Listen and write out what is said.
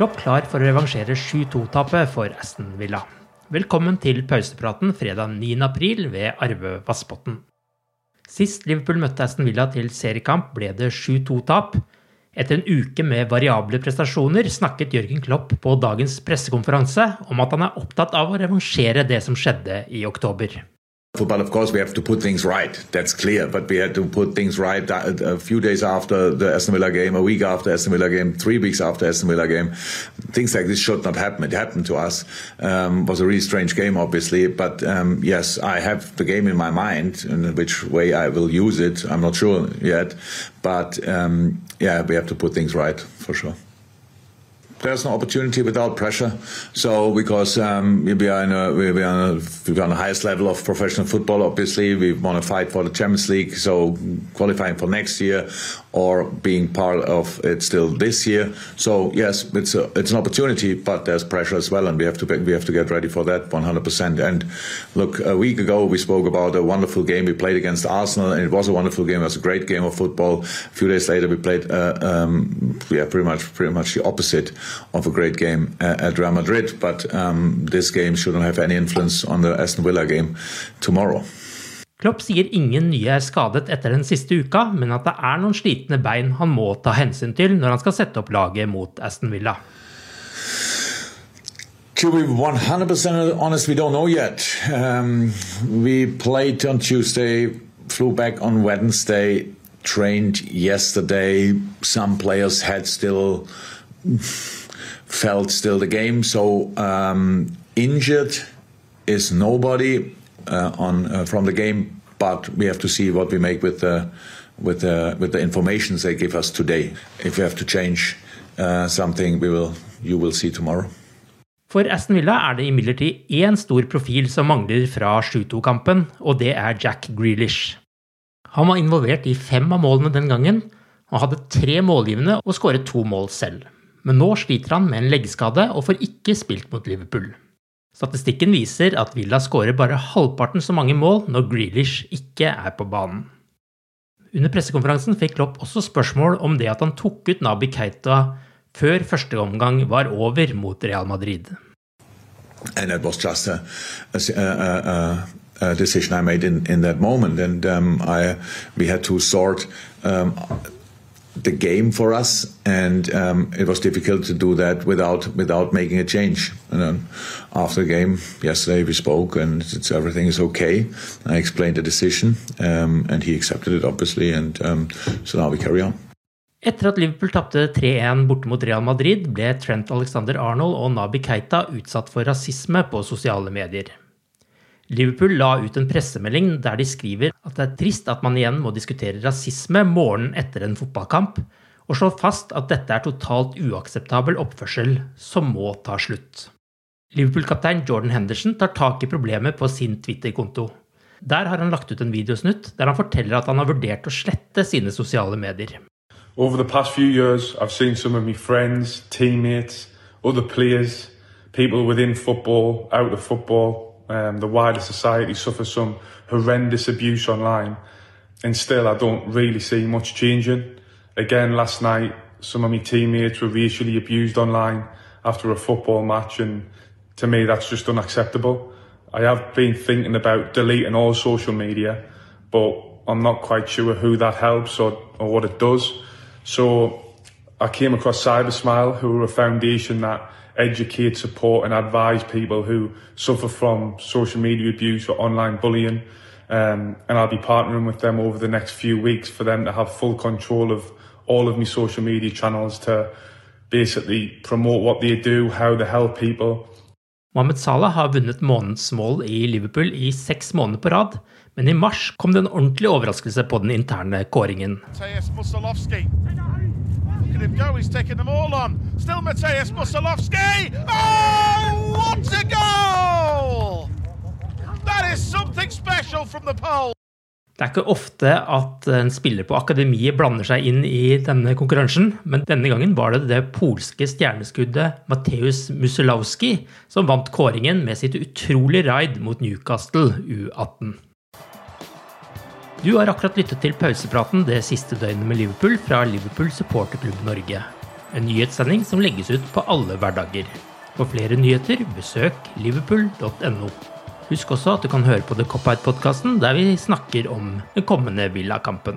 Klopp klar for å revansjere 7-2-tapet for Aston Villa. Velkommen til pausepraten fredag 9. april ved Arve Vassbotn. Sist Liverpool møtte Aston Villa til seriekamp, ble det 7-2-tap. Etter en uke med variable prestasjoner snakket Jørgen Klopp på dagens pressekonferanse om at han er opptatt av å revansjere det som skjedde i oktober. But of course, we have to put things right. That's clear. But we had to put things right a, a few days after the Aston Villa game, a week after Aston Villa game, three weeks after Aston Villa game. Things like this should not happen. It happened to us. Um, was a really strange game, obviously. But um, yes, I have the game in my mind, and which way I will use it, I'm not sure yet. But um, yeah, we have to put things right for sure there's no opportunity without pressure. So because um, we are in a, we are on, a, on the highest level of professional football. Obviously, we want to fight for the Champions League. So qualifying for next year or being part of it still this year. So yes, it's a, it's an opportunity, but there's pressure as well, and we have to we have to get ready for that 100%. And look, a week ago we spoke about a wonderful game we played against Arsenal, and it was a wonderful game. It was a great game of football. A few days later we played uh, um, yeah pretty much pretty much the opposite of a great game at Real Madrid. But um, this game shouldn't have any influence on the Aston Villa game tomorrow. Klopp sier ingen nye er skadet etter den siste uka, men at det er noen slitne bein han må ta hensyn til når han skal sette opp laget mot Aston Villa. To be 100% honest, we don't know yet. Um, we played on Tuesday, flew back on Wednesday, trained yesterday. Some players had still felt still the game. So um, injured is nobody on uh, from the game, but we have to see what we make with the with the with the information they give us today. If we have to change uh, something, we will you will see tomorrow. For Aston Villa er det imidlertid én stor profil som mangler fra 7-2-kampen, og det er Jack Grealish. Han var involvert i fem av målene den gangen, og hadde tre målgivende og skåret to mål selv. Men nå sliter han med en leggskade og får ikke spilt mot Liverpool. Statistikken viser at Villa skårer bare halvparten så mange mål når Grealish ikke er på banen. Under pressekonferansen fikk Klopp også spørsmål om det at han tok ut Nabi Keita før første omgang var over mot Real Madrid. And it was just a, a, a, a decision I made in, in that moment, and um, I we had to sort um, the game for us, and um, it was difficult to do that without without making a change. And then after the game yesterday, we spoke, and everything is okay. I explained the decision, um, and he accepted it obviously, and um, so now we carry on. Etter at Liverpool tapte 3-1 borte mot Real Madrid, ble Trent Alexander Arnold og Naby Keita utsatt for rasisme på sosiale medier. Liverpool la ut en pressemelding der de skriver at det er trist at man igjen må diskutere rasisme morgenen etter en fotballkamp, og slår fast at dette er totalt uakseptabel oppførsel som må ta slutt. Liverpool-kaptein Jordan Henderson tar tak i problemet på sin Twitter-konto. Der har han lagt ut en videosnutt der han forteller at han har vurdert å slette sine sosiale medier. Over the past few years, I've seen some of my friends, teammates, other players, people within football, out of football, um, the wider society suffer some horrendous abuse online. And still, I don't really see much changing. Again, last night, some of my teammates were racially abused online after a football match, and to me, that's just unacceptable. I have been thinking about deleting all social media, but I'm not quite sure who that helps or, or what it does. So I came across Cybersmile, who are a foundation that educate, support, and advise people who suffer from social media abuse or online bullying. Um, and I'll be partnering with them over the next few weeks for them to have full control of all of my social media channels to basically promote what they do, how they help people. Mohammed Salah har vunnet månedens mål i Liverpool i seks måneder på rad, men i mars kom det en ordentlig overraskelse på den interne kåringen. Look at him go, he's taking them all on. Still Mateusz Musolowski! Oh, what a goal! That is something special from the pole. Det er ikke ofte at en spiller på akademiet blander seg inn i denne konkurransen, men denne gangen var det det polske stjerneskuddet Mateusz Musolowski som vant kåringen med sitt utrolige raid mot Newcastle U18. Du har akkurat lyttet til pausepraten det siste døgnet med Liverpool fra Liverpool supporterklubb Norge. En nyhetssending som legges ut på alle hverdager. For flere nyheter, besøk liverpool.no. Husk også at du kan høre på The Cop-Out-podkasten, der vi snakker om den kommende Villa-kampen.